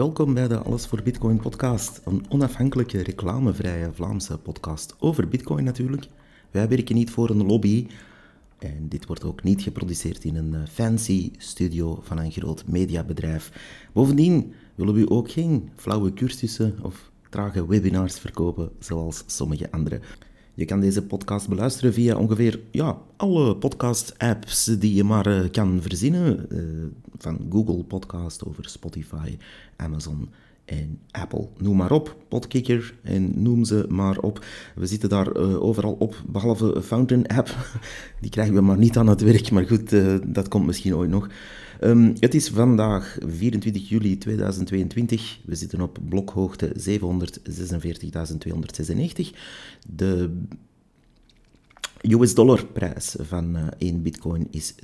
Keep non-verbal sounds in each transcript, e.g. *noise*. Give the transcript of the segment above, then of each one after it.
Welkom bij de Alles voor Bitcoin podcast, een onafhankelijke reclamevrije Vlaamse podcast over Bitcoin natuurlijk. Wij werken niet voor een lobby en dit wordt ook niet geproduceerd in een eh, fancy studio van een groot mediabedrijf. Bovendien willen we ook geen flauwe cursussen of trage webinars verkopen zoals sommige anderen. Je kan deze podcast beluisteren via ongeveer ja, alle podcast-apps die je maar uh, kan verzinnen. Uh, van Google Podcast over Spotify, Amazon en Apple. Noem maar op, Podkicker en noem ze maar op. We zitten daar uh, overal op, behalve Fountain App. *laughs* Die krijgen we maar niet aan het werk, maar goed, dat komt misschien ooit nog. Um, het is vandaag 24 juli 2022. We zitten op blokhoogte 746.296. De US dollar prijs van uh, 1 bitcoin is 22.621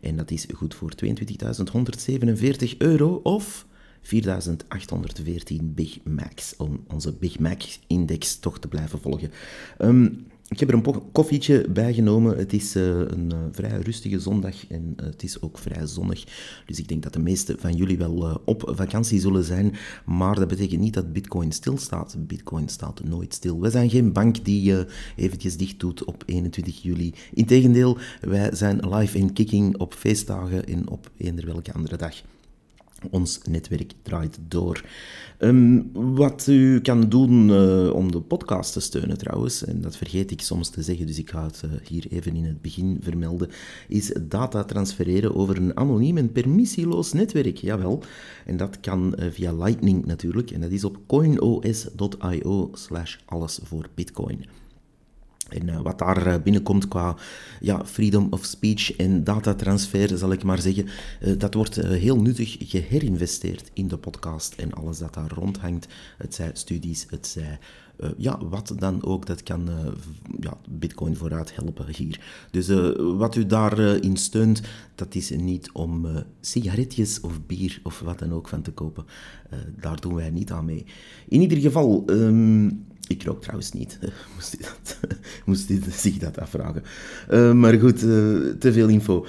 en dat is goed voor 22.147 euro of 4.814 Big Macs, om onze Big Mac-index toch te blijven volgen. Um, ik heb er een koffietje bij genomen. Het is uh, een uh, vrij rustige zondag en uh, het is ook vrij zonnig. Dus ik denk dat de meesten van jullie wel op vakantie zullen zijn. Maar dat betekent niet dat Bitcoin stilstaat. Bitcoin staat nooit stil. We zijn geen bank die eventjes dicht doet op 21 juli. Integendeel, wij zijn live in kicking op feestdagen en op eender welke andere dag. Ons netwerk draait door. Um, wat u kan doen uh, om de podcast te steunen trouwens, en dat vergeet ik soms te zeggen, dus ik ga het uh, hier even in het begin vermelden, is data transfereren over een anoniem en permissieloos netwerk. Jawel, en dat kan uh, via Lightning natuurlijk, en dat is op coinos.io slash alles voor bitcoin. En uh, wat daar uh, binnenkomt qua ja, freedom of speech en datatransfer, zal ik maar zeggen, uh, dat wordt heel nuttig geherinvesteerd in de podcast en alles dat daar rondhangt. Het zij studies, het zij ja, wat dan ook, dat kan ja, Bitcoin vooruit helpen hier. Dus wat u daarin steunt, dat is niet om sigaretjes of bier of wat dan ook van te kopen. daar doen wij niet aan mee. In ieder geval. Um, ik rook trouwens niet. *laughs* moest hij, dat, *laughs* moest hij zich dat afvragen. Maar goed, te veel info.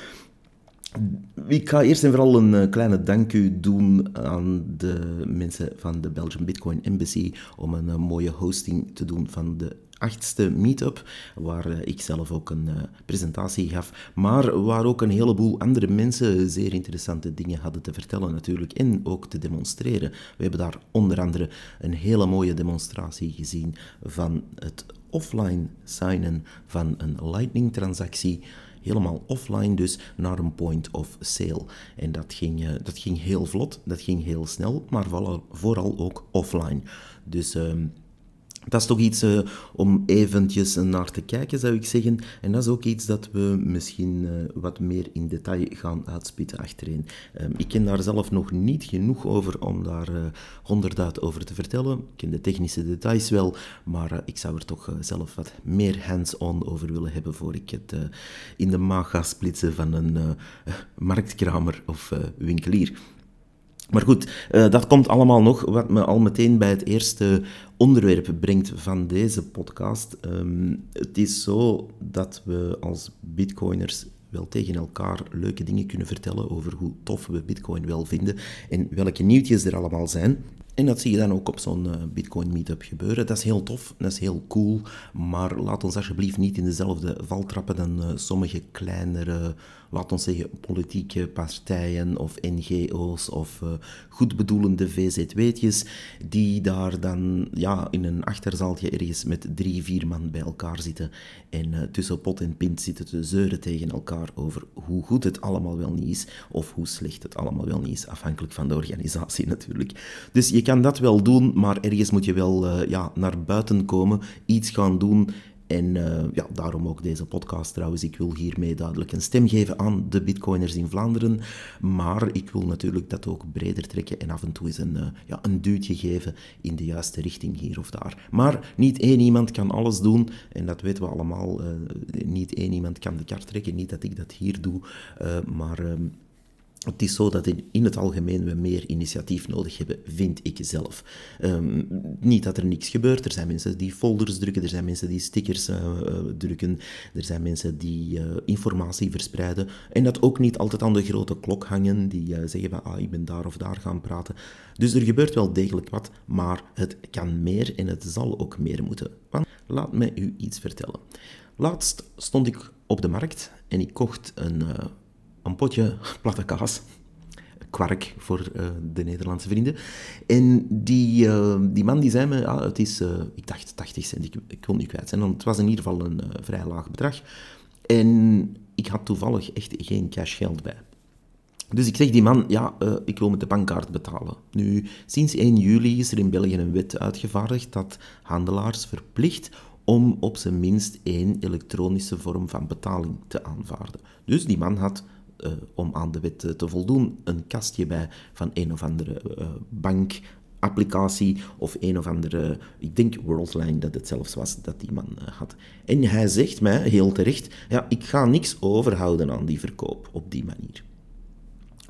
Ik ga eerst en vooral een uh, kleine dank u doen aan de mensen van de Belgian Bitcoin Embassy om een mooie hosting te doen van de achtste meetup, waar eh, ik zelf ook een presentatie gaf, maar waar ook een heleboel andere mensen zeer interessante dingen hadden te vertellen natuurlijk en ook te demonstreren. We hebben daar onder andere een hele mooie demonstratie gezien van het offline signen van een Lightning-transactie helemaal offline dus, naar een point of sale. En dat ging, uh, dat ging heel vlot, dat ging heel snel, maar vooral, vooral ook offline. Dus... Uh, dat is toch iets uh, om eventjes naar te kijken, zou ik zeggen. En dat is ook iets dat we misschien uh, wat meer in detail gaan uitspitten achterin. Um, ik ken daar zelf nog niet genoeg over om daar uh, over te vertellen. Ik ken de technische details wel, maar ik zou er toch zelf wat meer hands-on over willen hebben voor ik het in de maag ga splitsen van een marktkramer of winkelier. Maar goed, uh, dat komt allemaal nog, wat me al meteen bij het eerste onderwerp brengt van deze podcast. Um, het is zo dat we als bitcoiners wel tegen elkaar leuke dingen kunnen vertellen over hoe tof we bitcoin wel vinden en welke nieuwtjes er allemaal zijn. En dat zie je dan ook op zo'n uh, Bitcoin Meetup gebeuren. Dat is heel tof, dat is heel cool, maar laat ons alsjeblieft niet in dezelfde val trappen dan uh, sommige kleinere laat ons zeggen, politieke partijen of NGO's of uh, goedbedoelende VZW'tjes, die daar dan ja, in een achterzaaltje ergens met drie, vier man bij elkaar zitten en uh, tussen pot en pint zitten te zeuren tegen elkaar over hoe goed het allemaal wel niet is of hoe slecht het allemaal wel niet is, afhankelijk van de organisatie *laughs* natuurlijk. Dus je kan dat wel doen, maar ergens moet je wel uh, ja, naar buiten komen, iets gaan doen en uh, ja, daarom ook deze podcast trouwens. Ik wil hiermee duidelijk een stem geven aan de bitcoiners in Vlaanderen. Maar ik wil natuurlijk dat ook breder trekken en af en toe eens een, uh, ja, een duwtje geven in de juiste richting hier of daar. Maar niet één iemand kan alles doen. En dat weten we allemaal. Uh, niet één iemand kan de kar trekken. Niet dat ik dat hier doe. maar... Ehm, het is zo dat in, in het algemeen we meer initiatief nodig hebben, vind ik zelf. Ehm, niet dat er niks gebeurt. Er zijn mensen die folders drukken, er zijn mensen die stickers uh, drukken, er zijn mensen die uh, informatie verspreiden. En dat ook niet altijd aan de grote klok hangen, die zeggen van ah, ik ben daar of daar gaan praten. Dus er gebeurt wel degelijk wat, maar het kan meer en het zal ook meer moeten. Want laat mij u iets vertellen. Laatst stond ik op de markt en ik kocht een een potje platte kaas. Kwark voor uh, de Nederlandse vrienden. En die, uh, die man die zei me, ah, het is, uh, ik dacht 80 cent, ik, ik kon niet kwijt zijn, want het was in ieder geval een vrij laag bedrag. En ik had toevallig echt geen cashgeld bij. Dus ik zeg die man, ja, ik wil met de bankkaart betalen. Nu, sinds 1 juli is er in België een wet uitgevaardigd dat handelaars verplicht om op zijn minst één elektronische vorm van betaling te aanvaarden. Dus die man had uh, om aan de wet te voldoen, een kastje bij van een of andere uh, bankapplicatie of een of andere, ik denk Worldline dat het zelfs was dat die man had. En hij zegt mij heel terecht, ja, ik ga niks overhouden aan die verkoop op die manier.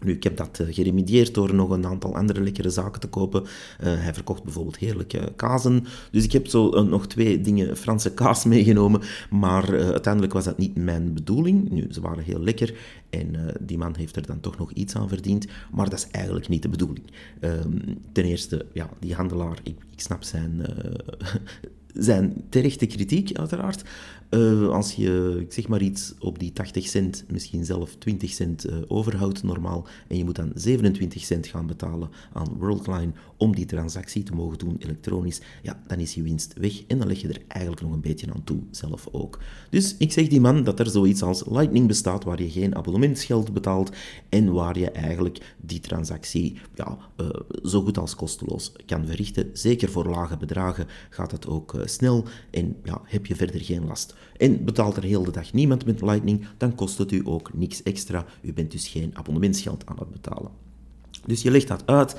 Nu, ik heb dat uh, geremedieerd door nog een aantal andere lekkere zaken te kopen. Uh, hij verkocht bijvoorbeeld heerlijke kazen. Dus ik heb zo uh, nog twee dingen Franse kaas *laughs* meegenomen. Maar uiteindelijk was dat niet mijn bedoeling. Nu, ze waren heel lekker. En die man heeft er dan toch nog iets aan verdiend. Maar dat is eigenlijk niet de bedoeling. Ehm, ten eerste, ja, die handelaar, ik, ik snap zijn *laughs* zijn terechte kritiek, uiteraard. Uh, als je, ik zeg maar iets, op die 80 cent, misschien zelf 20 cent uh, overhoudt normaal, en je moet dan 27 cent gaan betalen aan Worldline om die transactie te mogen doen elektronisch, ja, dan is je winst weg en dan leg je er eigenlijk nog een beetje aan toe, zelf ook. Dus ik zeg die man dat er zoiets als Lightning bestaat, waar je geen abonnementsgeld betaalt en waar je eigenlijk die transactie ja, uh, zo goed als kosteloos kan verrichten. Zeker voor lage bedragen gaat het ook snel en ja, heb je verder geen last. En betaalt er heel de dag niemand met Lightning, dan kost het u ook niks extra. U bent dus geen abonnementsgeld aan het betalen. Dus je legt dat uit,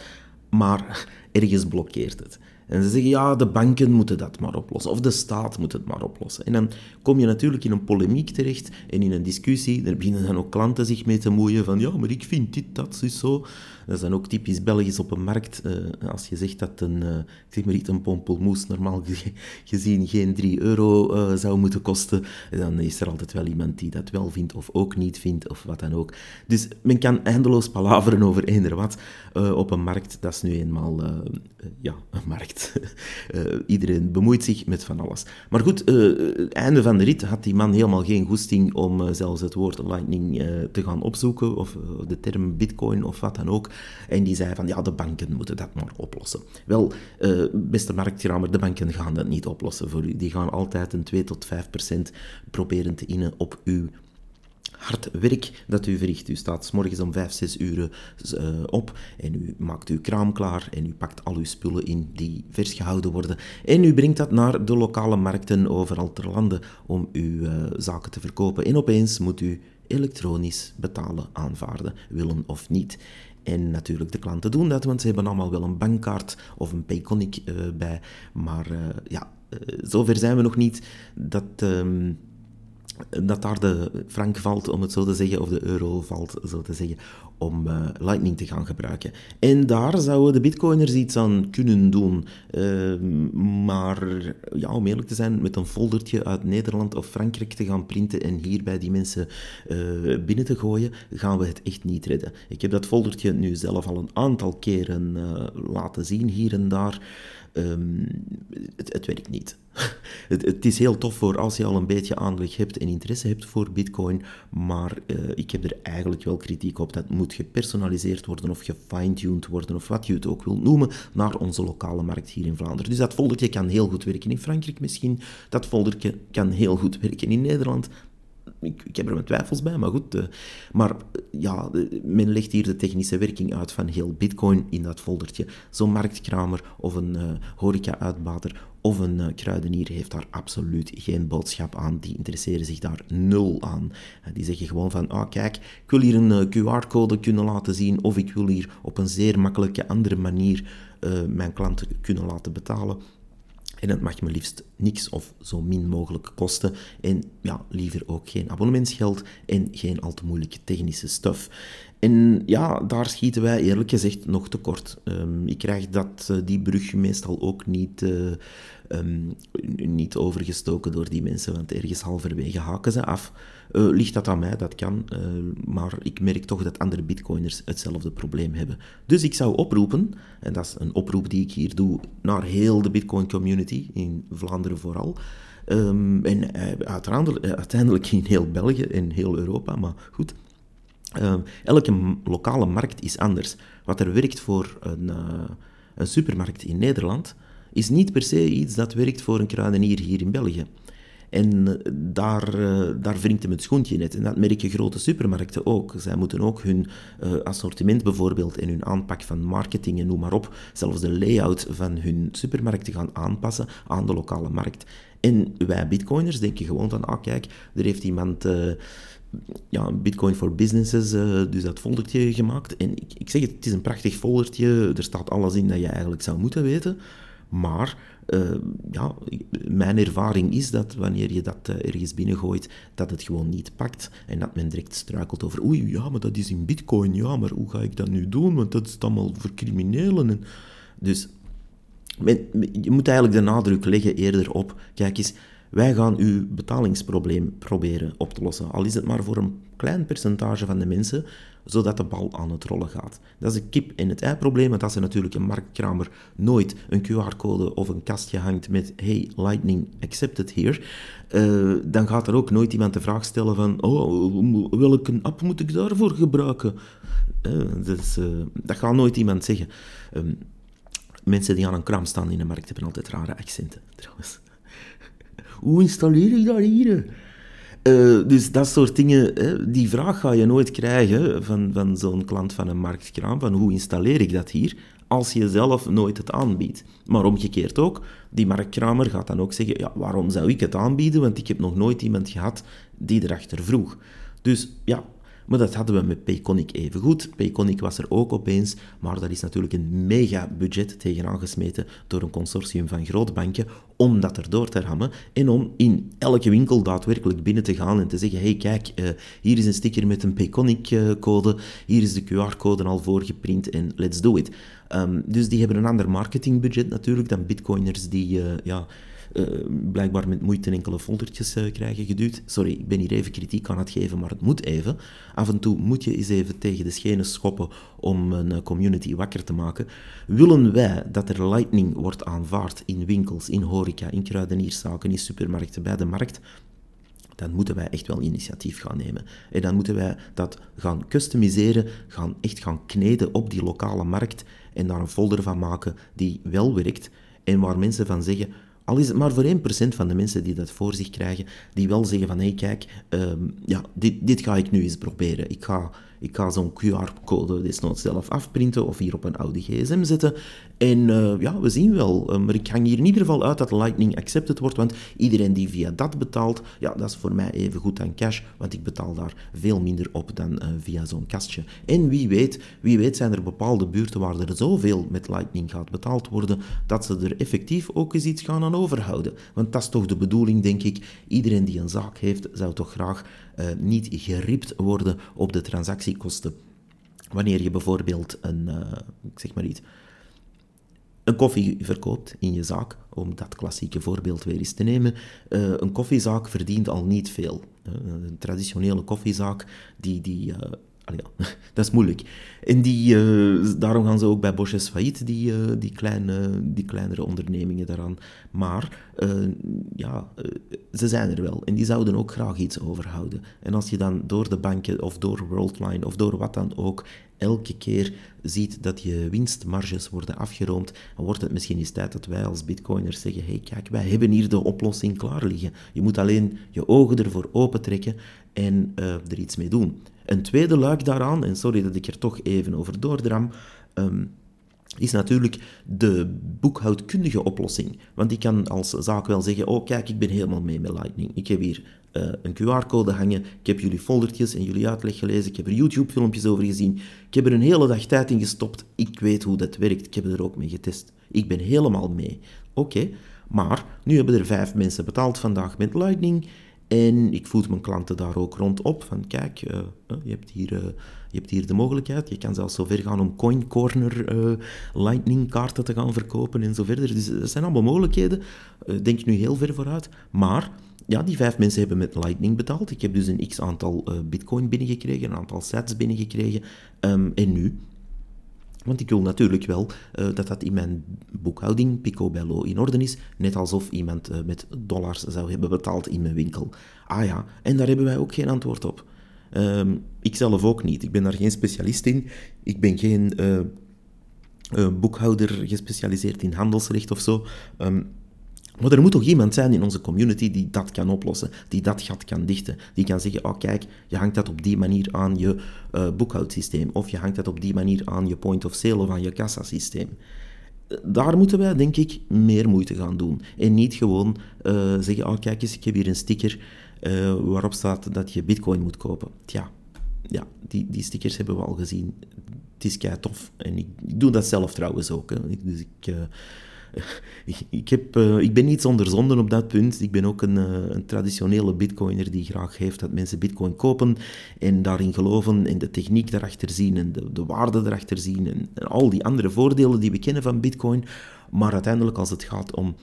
maar *laughs* ergens blokkeert het. En ze zeggen, ja, de banken moeten dat maar oplossen, of de staat moet het maar oplossen. En dan kom je natuurlijk in een polemiek terecht en in een discussie. Daar beginnen dan ook klanten zich mee te moeien van, ja, maar ik vind dit, dat, is zo. Dat is dan ook typisch Belgisch op een markt. Uh, als je zegt dat een, uh, zeg maar iets, een pompelmoes normaal *laughs* gezien geen 3 euro uh, zou moeten kosten, dan is er altijd wel iemand die dat wel vindt of ook niet vindt of wat dan ook. Dus men kan eindeloos palaveren over eender wat op een markt. Dat is nu eenmaal ja, een markt. *laughs* iedereen bemoeit zich met van alles. Maar goed, einde van de rit had die man helemaal geen goesting om zelfs het woord lightning te gaan opzoeken of de term bitcoin of wat dan ook. En die zei van, ja, de banken moeten dat maar oplossen. Wel, uh, beste marktkramer, de banken gaan dat niet oplossen voor u. Die gaan altijd een 2 tot 5 procent proberen te innen op uw hard werk dat u verricht. U staat s morgens om 5, 6 uur op en u maakt uw kraam klaar en u pakt al uw spullen in die vers gehouden worden. En u brengt dat naar de lokale markten overal ter landen om uw uh, zaken te verkopen. En opeens moet u elektronisch betalen aanvaarden, willen of niet. En natuurlijk, de klanten doen dat, want ze hebben allemaal wel een bankkaart of een Payconic uh, bij. Maar uh, ja, uh, zover zijn we nog niet dat... Um, dat daar de frank valt, om het zo te zeggen, of de euro valt, zo te zeggen, om uh, Lightning te gaan gebruiken. En daar zouden de bitcoiners iets aan kunnen doen. Uh, maar ja, om eerlijk te zijn, met een foldertje uit Nederland of Frankrijk te gaan printen en hier bij die mensen uh, binnen te gooien, gaan we het echt niet redden. Ik heb dat foldertje nu zelf al een aantal keren laten zien, hier en daar. Um, het, het, werkt niet. *laughs* het, het, is heel tof voor als je al een beetje aanleg hebt en interesse hebt voor Bitcoin, maar ik heb er eigenlijk wel kritiek op. Dat moet gepersonaliseerd worden of gefine-tuned worden of wat je het ook wilt noemen naar onze lokale markt hier in Vlaanderen. Dus dat foldertje kan heel goed werken in Frankrijk misschien. Dat foldertje kan heel goed werken in Nederland ik, heb er mijn twijfels bij, maar goed. Uh, maar ja, men legt hier de technische werking uit van heel Bitcoin in dat foldertje. Zo'n marktkramer of een uh, horeca-uitbater of een kruidenier heeft daar absoluut geen boodschap aan. Die interesseren zich daar nul aan. die zeggen gewoon van, ah kijk, ik wil hier een QR-code kunnen laten zien of ik wil hier op een zeer makkelijke andere manier mijn klanten kunnen laten betalen. En het mag me liefst niks of zo min mogelijk kosten. En ja, liever ook geen abonnementsgeld en geen al te moeilijke technische stuff. En ja, daar schieten wij eerlijk gezegd nog tekort. Um, ik krijg dat, uh, die brug meestal ook niet, uh, um, niet overgestoken door die mensen, want ergens halverwege haken ze af. Uh, ligt dat aan mij? Dat kan. maar ik merk toch dat andere bitcoiners hetzelfde probleem hebben. Dus ik zou oproepen, en dat is een oproep die ik hier doe naar heel de bitcoin community, in Vlaanderen vooral. Um, en uiteindelijk in heel België en heel Europa, maar goed uh, elke lokale markt is anders. Wat er werkt voor een, uh, een, supermarkt in Nederland, is niet per se iets dat werkt voor een kruidenier hier in België. En uh, daar, daar wringt hem het schoentje net. En dat merken grote supermarkten ook. Zij moeten ook hun assortiment bijvoorbeeld en hun aanpak van marketing en noem maar op, zelfs de layout van hun supermarkten gaan aanpassen aan de lokale markt. En wij bitcoiners denken gewoon van, ah kijk, er heeft iemand ja, Bitcoin for Businesses, uh, dus dat foldertje gemaakt. En ik, ik zeg het, het is een prachtig foldertje. Er staat alles in dat je eigenlijk zou moeten weten. Maar uh, ja, mijn ervaring is dat wanneer je dat uh, ergens binnengooit, dat het gewoon niet pakt. En dat men direct struikelt over, oei, ja, maar dat is in bitcoin. Ja, maar hoe ga ik dat nu doen? Want dat is allemaal voor criminelen. En dus men, je moet eigenlijk de nadruk leggen eerder op, kijk eens, wij gaan uw betalingsprobleem proberen op te lossen. Al is het maar voor een klein percentage van de mensen, zodat de bal aan het rollen gaat. Dat is een kip- en het ei-probleem, want als er natuurlijk een marktkramer nooit een QR-code of een kastje hangt met hey, Lightning accepted here, uh, dan gaat er ook nooit iemand de vraag stellen van oh, welke app moet ik daarvoor gebruiken? Dus, dat gaat nooit iemand zeggen. Um, mensen die aan een kram staan in de markt hebben altijd rare accenten, trouwens. Hoe installeer ik dat hier? Uh, dus dat soort dingen, hè, die vraag ga je nooit krijgen van, van zo'n klant van een marktkraam, van hoe installeer ik dat hier, als je zelf nooit het aanbiedt. Maar omgekeerd ook, die marktkramer gaat dan ook zeggen, ja, waarom zou ik het aanbieden, want ik heb nog nooit iemand gehad die erachter vroeg. Dus ja, maar dat hadden we met Payconic even goed. Payconic was er ook opeens, maar daar is natuurlijk een mega budget tegenaan gesmeten door een consortium van grootbanken om dat erdoor te rammen en om in elke winkel daadwerkelijk binnen te gaan en te zeggen, hey kijk, uh, hier is een sticker met een Payconic-code, hier is de QR-code al voorgeprint en let's do it. Um, dus die hebben een ander marketingbudget natuurlijk dan bitcoiners die uh, ja, uh, blijkbaar met moeite enkele foldertjes uh, krijgen geduwd. Sorry, ik ben hier even kritiek aan het geven, maar het moet even. Af en toe moet je eens even tegen de schenen schoppen om een uh, community wakker te maken. Willen wij dat er Lightning wordt aanvaard in winkels, in horeca, in kruidenierszaken, in supermarkten, bij de markt? dan moeten wij echt wel initiatief gaan nemen. En dan moeten wij dat gaan customiseren, gaan echt gaan kneden op die lokale markt en daar een folder van maken die wel werkt en waar mensen van zeggen, al is het maar voor 1% van de mensen die dat voor zich krijgen, die wel zeggen van, hé hey, kijk, um, ja, dit, dit ga ik nu eens proberen. Ik ga ik ga zo'n QR-code desnoods zelf afprinten of hier op een oude gsm zetten. En uh, ja, we zien wel. Uh, maar ik hang hier in ieder geval uit dat Lightning accepted wordt, want iedereen die via dat betaalt, ja, dat is voor mij even goed aan cash, want ik betaal daar veel minder op dan uh, via zo'n kastje. En wie weet, wie weet zijn er bepaalde buurten waar er zoveel met Lightning gaat betaald worden, dat ze er effectief ook eens iets gaan aan overhouden. Want dat is toch de bedoeling, denk ik. Iedereen die een zaak heeft, zou toch graag niet geript worden op de transactie kosten. Wanneer je bijvoorbeeld een, uh, zeg maar iets, een koffie verkoopt in je zaak, om dat klassieke voorbeeld weer eens te nemen. Uh, een koffiezaak verdient al niet veel. Een traditionele koffiezaak, die, die ja, *laughs* dat is moeilijk. Die, uh, daarom gaan ze ook bij Bosjes failliet, die, uh, die, kleine, die kleinere ondernemingen daaraan. Maar uh, ja, ze zijn er wel. En die zouden ook graag iets overhouden. En als je dan door de banken of door Worldline of door wat dan ook elke keer ziet dat je winstmarges worden afgeroomd, dan wordt het misschien eens tijd dat wij als bitcoiners zeggen, hey kijk, wij hebben hier de oplossing klaar liggen. Je moet alleen je ogen ervoor opentrekken en er iets mee doen. Een tweede luik daaraan, en sorry dat ik er toch even over doordram, um, is natuurlijk de boekhoudkundige oplossing. Want ik kan als zaak wel zeggen, oh kijk, ik ben helemaal mee met Lightning. Ik heb hier uh, een QR-code hangen, ik heb jullie foldertjes en jullie uitleg gelezen, ik heb er YouTube-filmpjes over gezien, ik heb er een hele dag tijd in gestopt, ik weet hoe dat werkt, ik heb er ook mee getest. Ik ben helemaal mee. Oké, maar nu hebben er vijf mensen betaald vandaag met Lightning En ik voed mijn klanten daar ook rondop. Van kijk, je, hebt hier, je hebt hier de mogelijkheid. Je kan zelfs zo ver gaan om Coin Corner Lightning kaarten te gaan verkopen en zo verder. Dus dat zijn allemaal mogelijkheden. denk nu heel ver vooruit. Maar ja, die vijf mensen hebben met Lightning betaald. Ik heb dus een x aantal bitcoin binnengekregen, een aantal sets binnengekregen. Um, en nu? Want ik wil natuurlijk wel uh, dat dat in mijn boekhouding picobello in orde is, net alsof iemand uh, met dollars zou hebben betaald in mijn winkel. Ah ja, en daar hebben wij ook geen antwoord op. Um, ik zelf ook niet. Ik ben daar geen specialist in. Ik ben geen uh, boekhouder gespecialiseerd in handelsrecht of zo. Um, maar er moet toch iemand zijn in onze community die dat kan oplossen, die dat gat kan dichten. Die kan zeggen, oh kijk, je hangt dat op die manier aan je uh, boekhoudsysteem. Of je hangt dat op die manier aan je point of sale of aan je kassasysteem. Daar moeten wij, denk ik, meer moeite gaan doen. En niet gewoon uh, zeggen, oh kijk eens, ik heb hier een sticker uh, waarop staat dat je bitcoin moet kopen. Tja, ja, die, die stickers hebben we al gezien. Het is kei tof. En ik, doe dat zelf trouwens ook. Dus ik *laughs* ik, heb, uh, ik ben niet zonder zonden op dat punt. Ik ben ook een, uh, een, traditionele bitcoiner die graag heeft dat mensen bitcoin kopen en daarin geloven en de techniek daarachter zien en de, de waarde daarachter zien en, en al die andere voordelen die we kennen van bitcoin. Maar uiteindelijk als het gaat om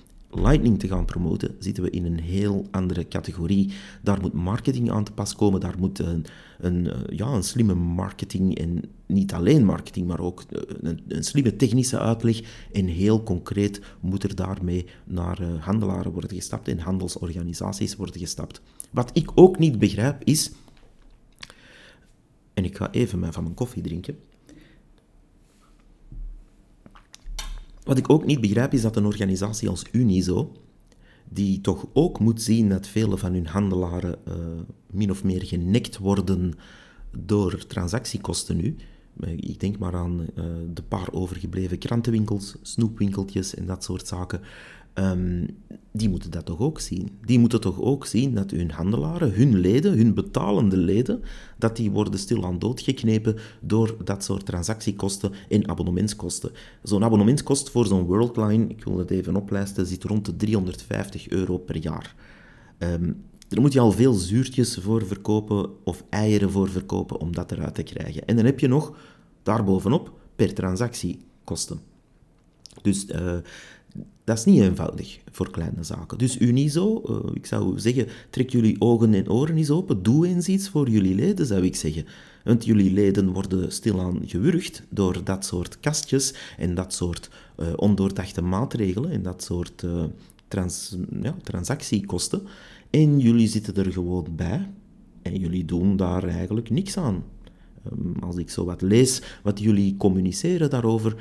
Lightning te gaan promoten, zitten we in een heel andere categorie. Daar moet marketing aan te pas komen, daar moet een, een, eh, ja, een slimme marketing en niet alleen marketing, maar ook eh, een, een, slimme technische uitleg. En heel concreet moet er daarmee naar uh, handelaren worden gestapt en handelsorganisaties worden gestapt. Wat ik ook niet begrijp is, en ik ga even van mijn koffie drinken. Wat ik ook niet begrijp is dat een organisatie als Unizo, die toch ook moet zien dat vele van hun handelaren uh, min of meer genekt worden door transactiekosten nu. Ik denk maar aan uh, de paar overgebleven krantenwinkels, snoepwinkeltjes en dat soort zaken. Um, die moeten dat toch ook zien. Die moeten toch ook zien dat hun handelaren, hun leden, hun betalende leden, dat die worden stilaan doodgeknepen door dat soort transactiekosten en abonnementskosten. Zo'n abonnementskost voor zo'n Worldline, ik wil het even oplijsten, zit rond de 350 euro per jaar. Um, daar moet je al veel zuurtjes voor verkopen of eieren voor verkopen om dat eruit te krijgen. En dan heb je nog daarbovenop per transactie kosten. Dus uh, dat is niet eenvoudig voor kleine zaken. Dus Unizo, uh, ik zou zeggen, trek jullie ogen en oren eens open. Doe eens iets voor jullie leden, zou ik zeggen. Want jullie leden worden stilaan gewurgd door dat soort kastjes en dat soort uh, ondoordachte maatregelen en dat soort trans, ja, transactiekosten. En jullie zitten er gewoon bij en jullie doen daar eigenlijk niks aan. Um, als ik zo wat lees, wat jullie communiceren daarover,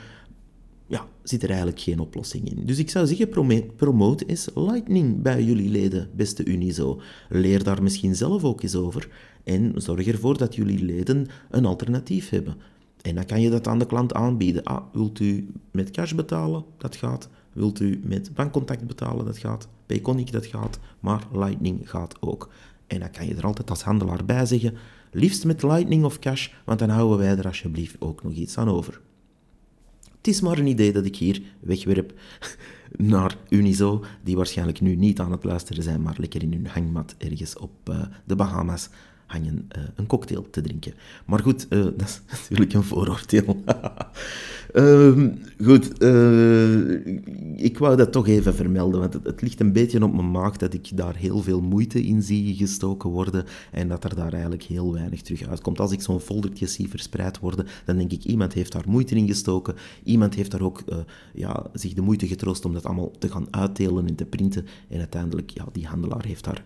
ja, zit er eigenlijk geen oplossing in. Dus ik zou zeggen, promote is Lightning bij jullie leden, beste Unizo. Leer daar misschien zelf ook eens over en zorg ervoor dat jullie leden een alternatief hebben. En dan kan je dat aan de klant aanbieden. Ah, wilt u met cash betalen? Dat gaat. Wilt u met bankcontact betalen? Dat gaat. Payconic, dat gaat. Maar Lightning gaat ook. En dan kan je er altijd als handelaar bij zeggen, liefst met Lightning of cash, want dan houden wij er alsjeblieft ook nog iets aan over. Het is maar een idee dat ik hier wegwerp *laughs* naar Unizo, die waarschijnlijk nu niet aan het luisteren zijn, maar lekker in hun hangmat ergens op uh, de Bahamas hangen uh, een cocktail te drinken. Maar goed, uh, *laughs* dat is natuurlijk een vooroordeel. uh, *laughs* goed, ik wou dat toch even vermelden, want het, het, ligt een beetje op mijn maag dat ik daar heel veel moeite in zie gestoken worden en dat er daar eigenlijk heel weinig terug uitkomt. Als ik zo'n foldertje zie verspreid worden, dan denk ik, iemand heeft daar moeite in gestoken, iemand heeft daar ook ja, zich de moeite getroost om dat allemaal te gaan uitdelen en te printen en uiteindelijk, ja, die handelaar heeft daar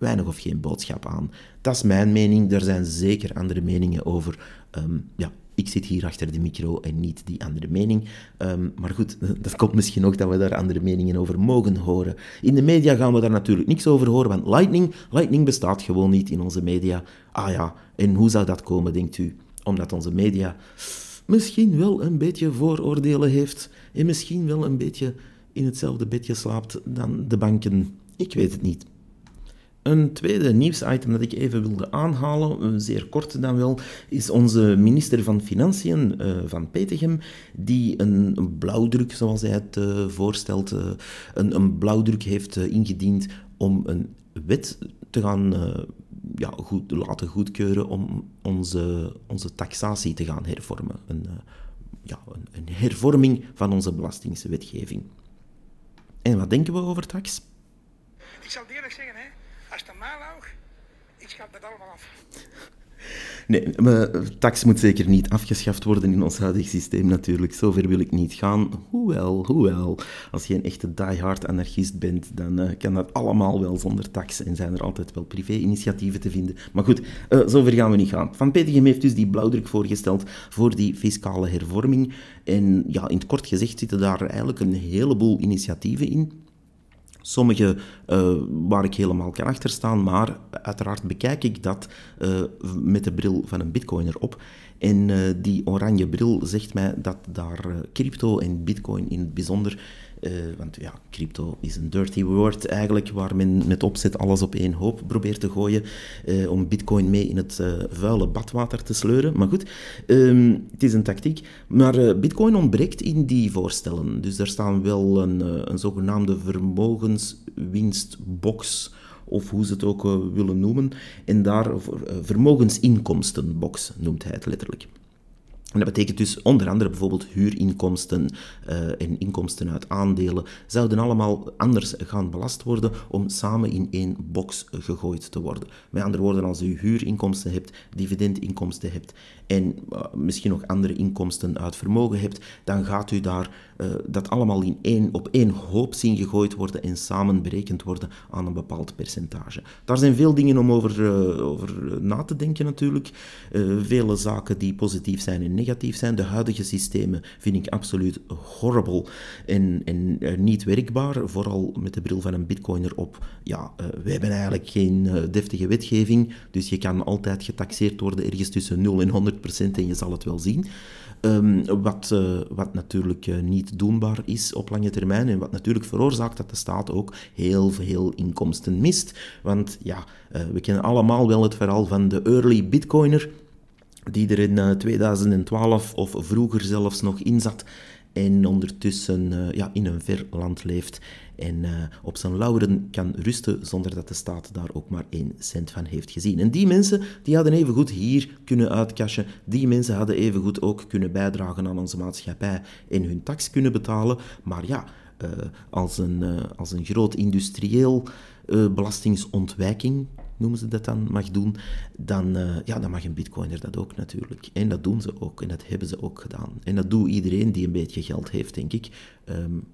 weinig of geen boodschap aan. Dat is mijn mening. Er zijn zeker andere meningen over. Ehm, ja, ik zit hier achter de micro en niet die andere mening. Ehm, maar goed, *laughs* dat komt misschien nog dat we daar andere meningen over mogen horen. In de media gaan we daar natuurlijk niks over horen, want Lightning, Lightning bestaat gewoon niet in onze media. Ah ja, en hoe zou dat komen, denkt u? Omdat onze media misschien wel een beetje vooroordelen heeft en misschien wel een beetje in hetzelfde bedje slaapt dan de banken. Ik weet het niet. Een tweede nieuwsitem dat ik even wilde aanhalen, zeer kort dan wel, is onze minister van Financiën, uh, Van Petegem, die een, blauwdruk, zoals hij het uh, voorstelt, een, een, blauwdruk heeft ingediend om een wet te gaan ja, goed, laten goedkeuren om onze, onze taxatie te gaan hervormen. Een, ja, een, een hervorming van onze belastingswetgeving. En wat denken we over tax? Ik zal eerlijk zeggen, hè, als het mij lag, dat allemaal af. Nee, maar tax moet zeker niet afgeschaft worden in ons huidige systeem natuurlijk. Zover wil ik niet gaan. Hoewel, hoewel, als je een echte diehard anarchist bent, dan uh, kan dat allemaal wel zonder tax en zijn er altijd wel privé-initiatieven te vinden. Maar goed, uh, zover gaan we niet gaan. Van Petegem heeft dus die blauwdruk voorgesteld voor die fiscale hervorming. En ja, in het kort gezegd zitten daar eigenlijk een heleboel initiatieven in. Sommige uh, waar ik helemaal kan achter staan, maar uiteraard bekijk ik dat uh, met de bril van een bitcoiner op. En uh, die oranje bril zegt mij dat daar crypto en bitcoin in het bijzonder uh, want ja, crypto is een dirty word eigenlijk, waar men met opzet alles op één hoop probeert te gooien uh, om bitcoin mee in het uh, vuile badwater te sleuren. Maar goed, um, het is een tactiek. Maar bitcoin ontbreekt in die voorstellen. Dus er staan wel een, een zogenaamde vermogenswinstbox of hoe ze het ook willen noemen. En daar, vermogensinkomstenbox noemt hij het letterlijk. En dat betekent dus onder andere bijvoorbeeld huurinkomsten uh, en inkomsten uit aandelen zouden allemaal anders gaan belast worden om samen in één box gegooid te worden. Met andere woorden, als u huurinkomsten hebt, dividendinkomsten hebt en uh, misschien nog andere inkomsten uit vermogen hebt, dan gaat u daar uh, dat allemaal in één, op één hoop zien gegooid worden en samen berekend worden aan een bepaald percentage. Daar zijn veel dingen om over, over na te denken natuurlijk. vele zaken die positief zijn en negatief zijn. De huidige systemen vind ik absoluut horrible en, en niet werkbaar, vooral met de bril van een bitcoiner op. Ja, we hebben eigenlijk geen deftige wetgeving, dus je kan altijd getaxeerd worden ergens tussen 0 en 100 en je zal het wel zien. Um, wat, uh, wat natuurlijk uh, niet doenbaar is op lange termijn en wat natuurlijk veroorzaakt dat de staat ook heel veel inkomsten mist. Want ja, uh, we kennen allemaal wel het verhaal van de early bitcoiner die er in 2012 of vroeger zelfs nog in zat en ondertussen uh, ja, in een ver land leeft en uh, op zijn lauren kan rusten zonder dat de staat daar ook maar één cent van heeft gezien. En die mensen die hadden evengoed hier kunnen uitcashen, die mensen hadden evengoed ook kunnen bijdragen aan onze maatschappij en hun tax kunnen betalen, maar ja, uh, als, een, als een groot industrieel belastingsontwijking noemen ze dat dan, mag doen, dan, uh, ja, dan mag een bitcoiner dat ook natuurlijk. En dat doen ze ook en dat hebben ze ook gedaan. En dat doet iedereen die een beetje geld heeft, denk ik. Um,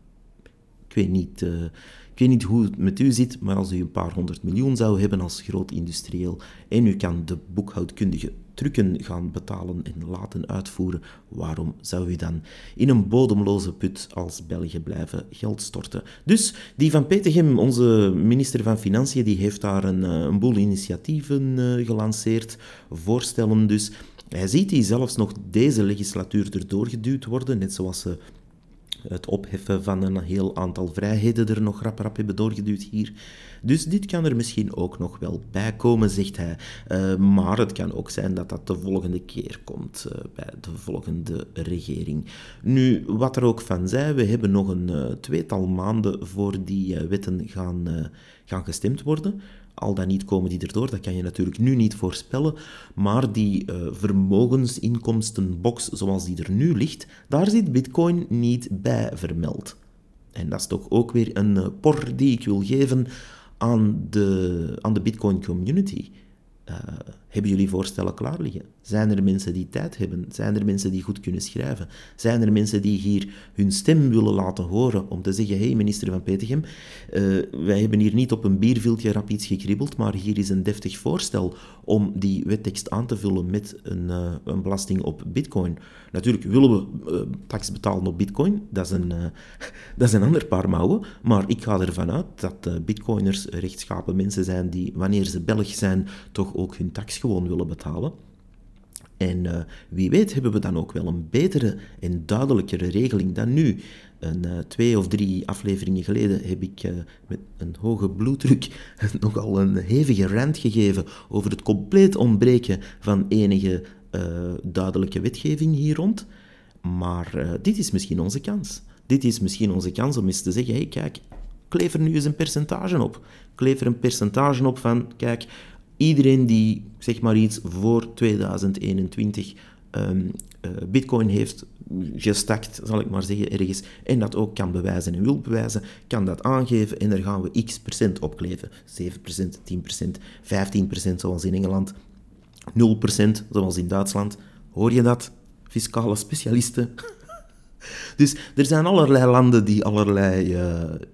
ik weet niet... Uh, ik weet niet hoe het met u zit, maar als u een paar honderd miljoen zou hebben als groot industrieel en u kan de boekhoudkundige trucken gaan betalen en laten uitvoeren, waarom zou u dan in een bodemloze put als België blijven geld storten? Dus die van Petegem, onze minister van Financiën, die heeft daar een, eh, een boel initiatieven uh, gelanceerd, voorstellen dus. Hij ziet die zelfs nog deze legislatuur erdoor geduwd worden, net zoals ze het opheffen van een heel aantal vrijheden er nog rap rap hebben doorgeduwd hier. Dus dit kan er misschien ook nog wel bij komen, zegt hij. Uh, maar het kan ook zijn dat dat de volgende keer komt uh, bij de volgende regering. Nu, wat er ook van zij, we hebben nog een uh, tweetal maanden voor die wetten gaan, gaan gestemd worden. Al dan niet komen die erdoor, dat kan je natuurlijk nu niet voorspellen. Maar die uh, vermogensinkomstenbox zoals die er nu ligt, daar zit Bitcoin niet bij vermeld. En dat is toch ook weer een uh, por die ik wil geven aan de, aan de Bitcoin community. Uh, hebben jullie voorstellen klaar liggen? Zijn er mensen die tijd hebben? Zijn er mensen die goed kunnen schrijven? Zijn er mensen die hier hun stem willen laten horen om te zeggen: hé, hey, minister van Petegem, uh, wij hebben hier niet op een bierviltje rap iets gekribbeld, maar hier is een deftig voorstel om die wettekst aan te vullen met een, uh, een belasting op bitcoin. Natuurlijk willen we uh, tax betalen op bitcoin, dat is, een, *laughs* dat is een ander paar mouwen, maar ik ga ervan uit dat bitcoiners rechtschapen mensen zijn die, wanneer ze Belg zijn, toch ook hun tax gewoon willen betalen. En uh, wie weet hebben we dan ook wel een betere en duidelijkere regeling dan nu. Een, uh, twee of drie afleveringen geleden heb ik uh, met een hoge bloeddruk *laughs* nogal een hevige rant gegeven over het compleet ontbreken van enige duidelijke wetgeving hier rond. Maar dit is misschien onze kans. Dit is misschien onze kans om eens te zeggen, hey, kijk, Kleef er nu eens een percentage op. Kleef er een percentage op van, kijk, iedereen die, zeg maar iets, voor 2021 um, uh, bitcoin heeft gestakt, zal ik maar zeggen, ergens, en dat ook kan bewijzen en wil bewijzen, kan dat aangeven en daar gaan we x procent op kleven. 7%, 10%, 15% zoals in Engeland, 0% zoals in Duitsland. Hoor je dat? Fiscale specialisten. *laughs* *laughs* Dus er zijn allerlei landen die allerlei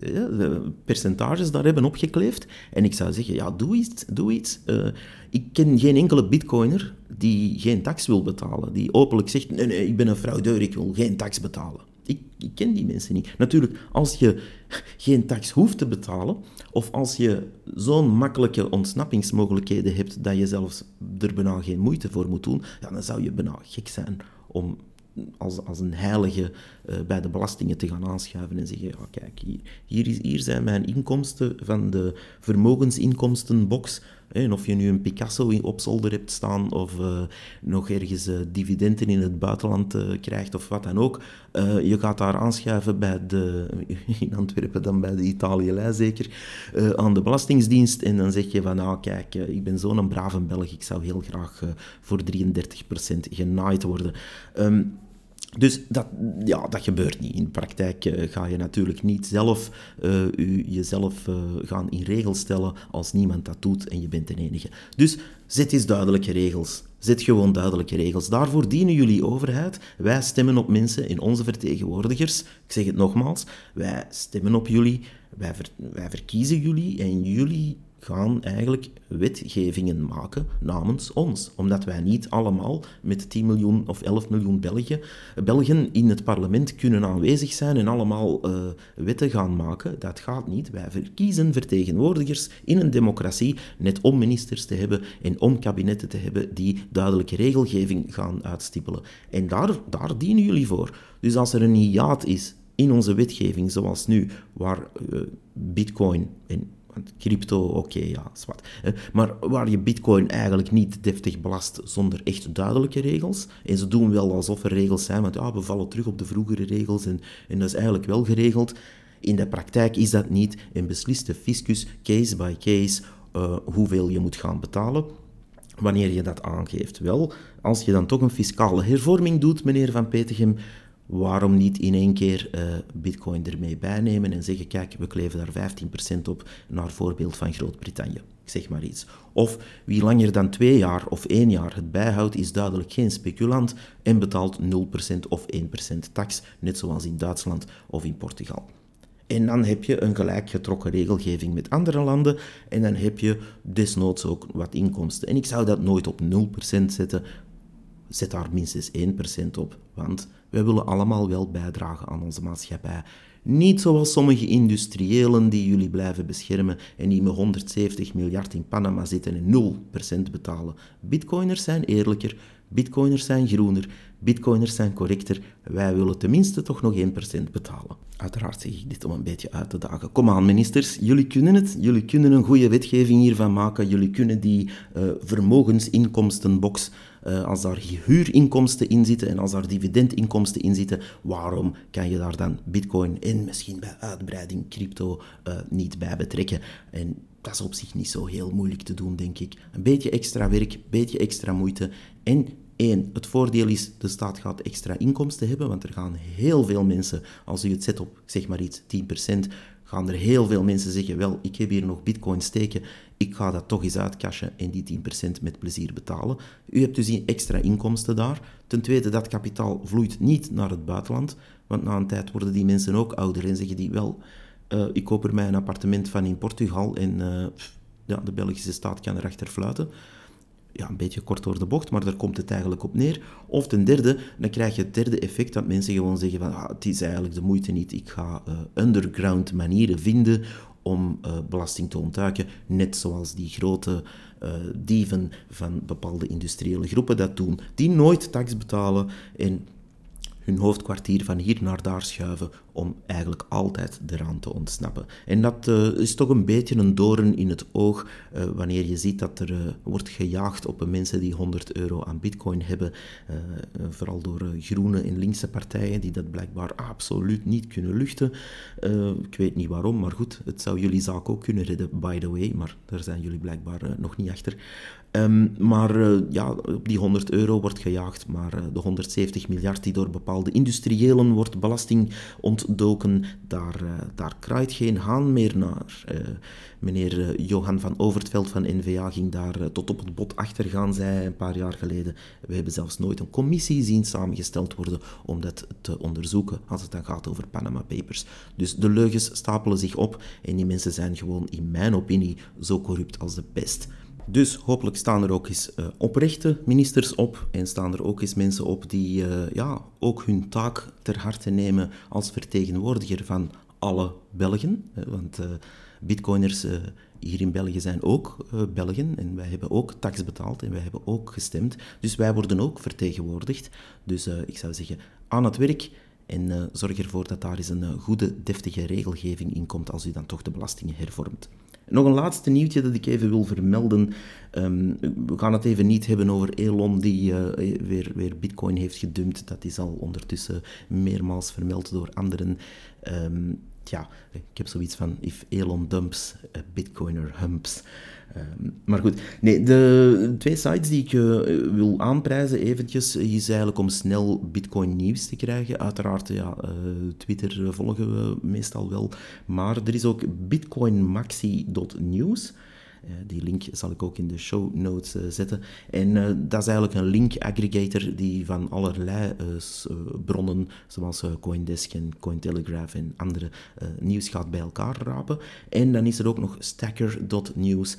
uh, percentages daar hebben opgekleefd. En ik zou zeggen, ja, doe iets. Doe iets. Uh, ik ken geen enkele bitcoiner die geen tax wil betalen. Die openlijk zegt, nee, nee, ik ben een fraudeur, ik wil geen tax betalen. Ik, ik, ken die mensen niet. Natuurlijk, als je *laughs* geen tax hoeft te betalen, of als je zo'n makkelijke ontsnappingsmogelijkheden hebt dat je zelfs er bijna geen moeite voor moet doen, ja, dan zou je bijna gek zijn om als, als een heilige uh, bij de belastingen te gaan aanschuiven en zeggen, ja, kijk, hier, hier, is, hier zijn mijn inkomsten van de vermogensinkomstenbox. En of je nu een Picasso op zolder hebt staan of uh, nog ergens dividenden in het buitenland krijgt of wat dan ook. je gaat daar aanschuiven bij de, *laughs* in Antwerpen dan bij de Italië zeker, aan de Belastingsdienst. En dan zeg je van, nou kijk, ik ben zo'n brave Belg, ik zou heel graag voor 33% genaaid worden. Um, dus dat, ja, dat gebeurt niet. In de praktijk uh, ga je natuurlijk niet zelf uh, u, jezelf uh, gaan in regels stellen als niemand dat doet en je bent de enige. Dus zet eens duidelijke regels. Zet gewoon duidelijke regels. Daarvoor dienen jullie overheid. Wij stemmen op mensen in onze vertegenwoordigers. Ik zeg het nogmaals. Wij stemmen op jullie. Wij, wij verkiezen jullie en jullie gaan eigenlijk wetgevingen maken namens ons. Omdat wij niet allemaal met 10 miljoen of 11 miljoen Belgen, Belgen in het parlement kunnen aanwezig zijn en allemaal uh, wetten gaan maken. Dat gaat niet. Wij verkiezen vertegenwoordigers in een democratie net om ministers te hebben en om kabinetten te hebben die duidelijke regelgeving gaan uitstippelen. En daar, daar dienen jullie voor. Dus als er een hiaat is in onze wetgeving, zoals nu, waar uh, bitcoin en want crypto, oké, ja, zwart. Maar waar je bitcoin eigenlijk niet deftig belast zonder echt duidelijke regels. En ze doen wel alsof er regels zijn, want ja, we vallen terug op de vroegere regels en, en dat is eigenlijk wel geregeld. In de praktijk is dat niet en beslist de fiscus case by case uh, hoeveel je moet gaan betalen wanneer je dat aangeeft. Wel, als je dan toch een fiscale hervorming doet, meneer Van Petegem, waarom niet in één keer uh, bitcoin ermee bijnemen en zeggen, kijk, we kleven daar 15% op, naar voorbeeld van Groot-Brittannië. Ik zeg maar iets. Of wie langer dan twee jaar of één jaar het bijhoudt, is duidelijk geen speculant en betaalt 0% of 1% tax, net zoals in Duitsland of in Portugal. En dan heb je een gelijk getrokken regelgeving met andere landen en dan heb je desnoods ook wat inkomsten. En ik zou dat nooit op 0% zetten, zet daar minstens 1% op, want wij willen allemaal wel bijdragen aan onze maatschappij. Niet zoals sommige industriëlen die jullie blijven beschermen en die met 170 miljard in Panama zitten en 0% betalen. Bitcoiners zijn eerlijker, bitcoiners zijn groener, bitcoiners zijn correcter. Wij willen tenminste toch nog 1% betalen. Uiteraard zeg ik dit om een beetje uit te dagen. Kom aan, ministers, jullie kunnen het. Jullie kunnen een goede wetgeving hiervan maken. Jullie kunnen die uh, vermogensinkomstenbox uh, als daar huurinkomsten in zitten en als daar dividendinkomsten in zitten, waarom kan je daar dan bitcoin en misschien bij uitbreiding crypto uh, niet bij betrekken? En dat is op zich niet zo heel moeilijk te doen, denk ik. Een beetje extra werk, een beetje extra moeite. En één, het voordeel is, de staat gaat extra inkomsten hebben, want er gaan heel veel mensen, als u het zet op, zeg maar iets, 10%, gaan er heel veel mensen zeggen, wel, ik heb hier nog bitcoin steken, ik ga dat toch eens uitcashen en die 10% met plezier betalen. U hebt dus extra inkomsten daar. Ten tweede, dat kapitaal vloeit niet naar het buitenland, want na een tijd worden die mensen ook ouder en zeggen die, wel, uh, ik koop er mij een appartement van in Portugal en uh, ja, de Belgische staat kan erachter fluiten ja, een beetje kort door de bocht, maar daar komt het eigenlijk op neer. Of ten derde, dan krijg je het derde effect dat mensen gewoon zeggen van ah, het is eigenlijk de moeite niet, ik ga uh, underground manieren vinden om uh, belasting te ontduiken, net zoals die grote uh, dieven van bepaalde industriële groepen dat doen, die nooit tax betalen en hun hoofdkwartier van hier naar daar schuiven om eigenlijk altijd eraan te ontsnappen. En dat uh, is toch een beetje een doorn in het oog uh, wanneer je ziet dat er uh, wordt gejaagd op mensen die 100 euro aan bitcoin hebben, vooral door groene en linkse partijen die dat blijkbaar absoluut niet kunnen luchten. ik weet niet waarom, maar goed, het zou jullie zaak ook kunnen redden, by the way, maar daar zijn jullie blijkbaar nog niet achter. Um, maar uh, ja, op die 100 euro wordt gejaagd, maar uh, de 170 miljard die door bepaalde industriëlen wordt belasting ontdoken, daar, uh, daar kraait geen haan meer naar. meneer Johan van Overtveld van NVA ging daar tot op het bot achter gaan, zei een paar jaar geleden. We hebben zelfs nooit een commissie zien samengesteld worden om dat te onderzoeken, als het dan gaat over Panama Papers. Dus de leugens stapelen zich op en die mensen zijn gewoon, in mijn opinie, zo corrupt als de pest. Dus hopelijk staan er ook eens uh, oprechte ministers op en staan er ook eens mensen op die uh, ja, ook hun taak ter harte nemen als vertegenwoordiger van alle Belgen. Want uh, bitcoiners hier in België zijn ook Belgen en wij hebben ook tax betaald en wij hebben ook gestemd. Dus wij worden ook vertegenwoordigd. Dus ik zou zeggen, aan het werk en zorg ervoor dat daar eens een goede, deftige regelgeving in komt als u dan toch de belastingen hervormt. Nog een laatste nieuwtje dat ik even wil vermelden. Um, we gaan het even niet hebben over Elon die uh, weer, weer bitcoin heeft gedumpt. Dat is al ondertussen meermaals vermeld door anderen. Um, ja, ik heb zoiets van, if Elon dumps, a bitcoiner humps. Ehm, maar goed, nee, de twee sites die ik uh, wil aanprijzen eventjes, is eigenlijk om snel bitcoin nieuws te krijgen. Uiteraard, ja, uh, Twitter volgen we meestal wel, maar er is ook bitcoinmaxi.news. Eh, die link zal ik ook in de show notes eh, zetten. En eh, dat is eigenlijk een link aggregator die van allerlei bronnen, zoals Coindesk en Cointelegraph en andere nieuws gaat bij elkaar rapen. En dan is er ook nog Stacker.news,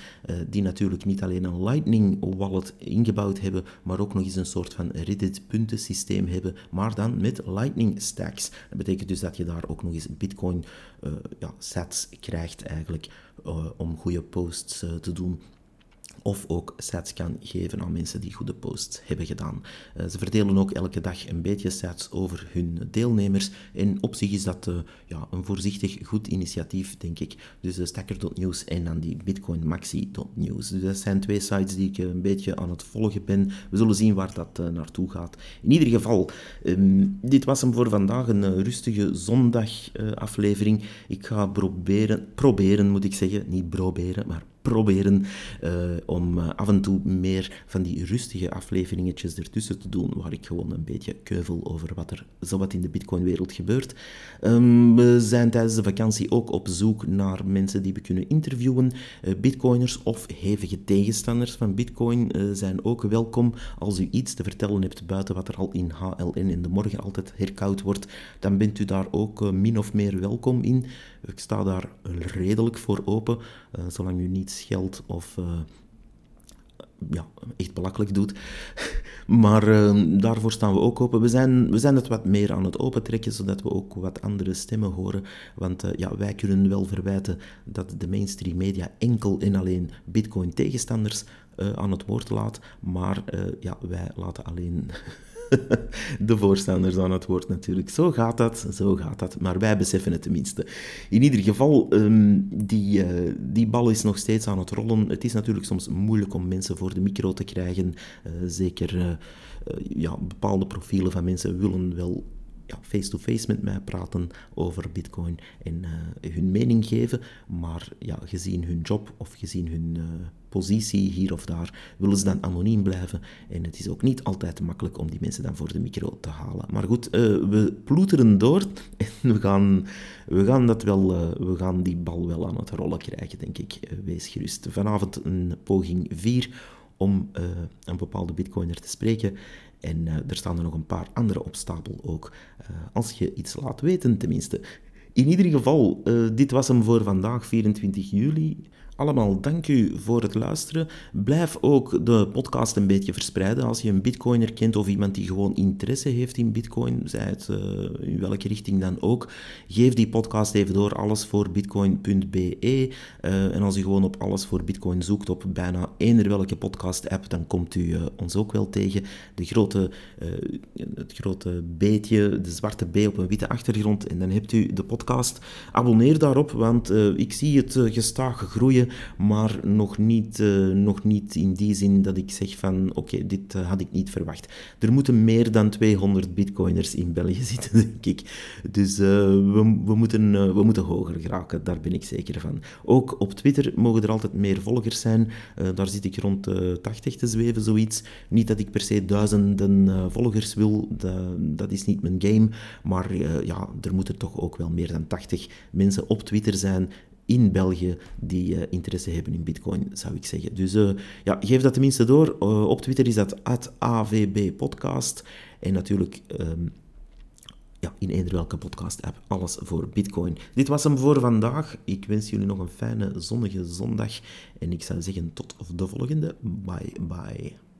die natuurlijk niet alleen een Lightning wallet ingebouwd hebben, maar ook nog eens een soort van Reddit puntensysteem hebben, maar dan met Lightning stacks. Dat betekent dus dat je daar ook nog eens Bitcoin ja, sets krijgt eigenlijk om goede posts te doen of ook sets kan geven aan mensen die goede posts hebben gedaan. Uh, ze verdelen ook elke dag een beetje sets over hun deelnemers en op zich is dat uh, ja, een voorzichtig goed initiatief, denk ik. Dus uh, en dan die BitcoinMaxi.news. Dus dat zijn twee sites die ik een beetje aan het volgen ben. We zullen zien waar dat naartoe gaat. In ieder geval, um, dit was hem voor vandaag, een rustige zondagaflevering. ik ga proberen, proberen moet ik zeggen, niet proberen, maar proberen uh, om uh, af en toe meer van die rustige afleveringetjes ertussen te doen, waar ik gewoon een beetje keuvel over wat er zowat in de Bitcoin-wereld gebeurt. Um, we zijn tijdens de vakantie ook op zoek naar mensen die we kunnen interviewen. Uh, Bitcoiners of hevige tegenstanders van Bitcoin zijn ook welkom. Als u iets te vertellen hebt buiten wat er al in HLN in de morgen altijd herkoud wordt, dan bent u daar ook min of meer welkom in. Ik sta daar redelijk voor open, zolang u niet geld of uh, ja, echt belachelijk doet. *laughs* maar uh, daarvoor staan we ook open. We zijn, we zijn het wat meer aan het opentrekken, zodat we ook wat andere stemmen horen. Want ja, wij kunnen wel verwijten dat de mainstream media enkel en alleen Bitcoin-tegenstanders aan het woord laat. Maar ja, wij laten alleen *laughs* de voorstanders aan het woord natuurlijk. Zo gaat dat, zo gaat dat. Maar wij beseffen het tenminste. In ieder geval, um, die, uh, die bal is nog steeds aan het rollen. Het is natuurlijk soms moeilijk om mensen voor de micro te krijgen. Uh, zeker uh, ja, bepaalde profielen van mensen willen wel face-to-face met mij praten over Bitcoin en hun mening geven. Maar ja, gezien hun job of gezien hun positie hier of daar, willen ze dan anoniem blijven. En het is ook niet altijd makkelijk om die mensen dan voor de micro te halen. Maar goed, uh, we ploeteren door *laughs* en we gaan, we gaan, dat wel, uh, we gaan die bal wel aan het rollen krijgen, denk ik. Uh, wees gerust. Vanavond een poging 4 om een bepaalde bitcoiner te spreken. En er staan er nog een paar andere op stapel ook. als je iets laat weten, tenminste. In ieder geval, dit was hem voor vandaag, 24 juli. Allemaal dank u voor het luisteren. Blijf ook de podcast een beetje verspreiden. Als je een bitcoiner kent of iemand die gewoon interesse heeft in bitcoin, zij het uh, in welke richting dan ook, geef die podcast even door, allesvoorbitcoin.be. Uh, en als u gewoon op Alles voor Bitcoin zoekt op bijna eender welke podcast-app, dan komt u uh, ons ook wel tegen. De grote, het grote beetje, de zwarte B op een witte achtergrond. En dan hebt u de podcast. Abonneer daarop, want ik zie het gestaag groeien maar nog niet, uh, nog niet in die zin dat ik zeg van oké, dit uh, had ik niet verwacht. Er moeten meer dan 200 bitcoiners in België *laughs* zitten, denk ik. Dus uh, we, we, moeten, we moeten hoger geraken, daar ben ik zeker van. Ook op Twitter mogen er altijd meer volgers zijn. daar zit ik rond 80 te zweven, zoiets. Niet dat ik per se duizenden volgers wil, dat, dat, is niet mijn game. Maar ja, er moeten toch ook wel meer dan 80 mensen op Twitter zijn in België die uh, interesse hebben in Bitcoin, zou ik zeggen. Dus uh, ja, geef dat tenminste door. Uh, op Twitter is dat @avbpodcast en natuurlijk um, ja, in eender welke podcast-app alles voor Bitcoin. Dit was hem voor vandaag. Ik wens jullie nog een fijne zonnige zondag en ik zou zeggen tot de volgende. Bye bye.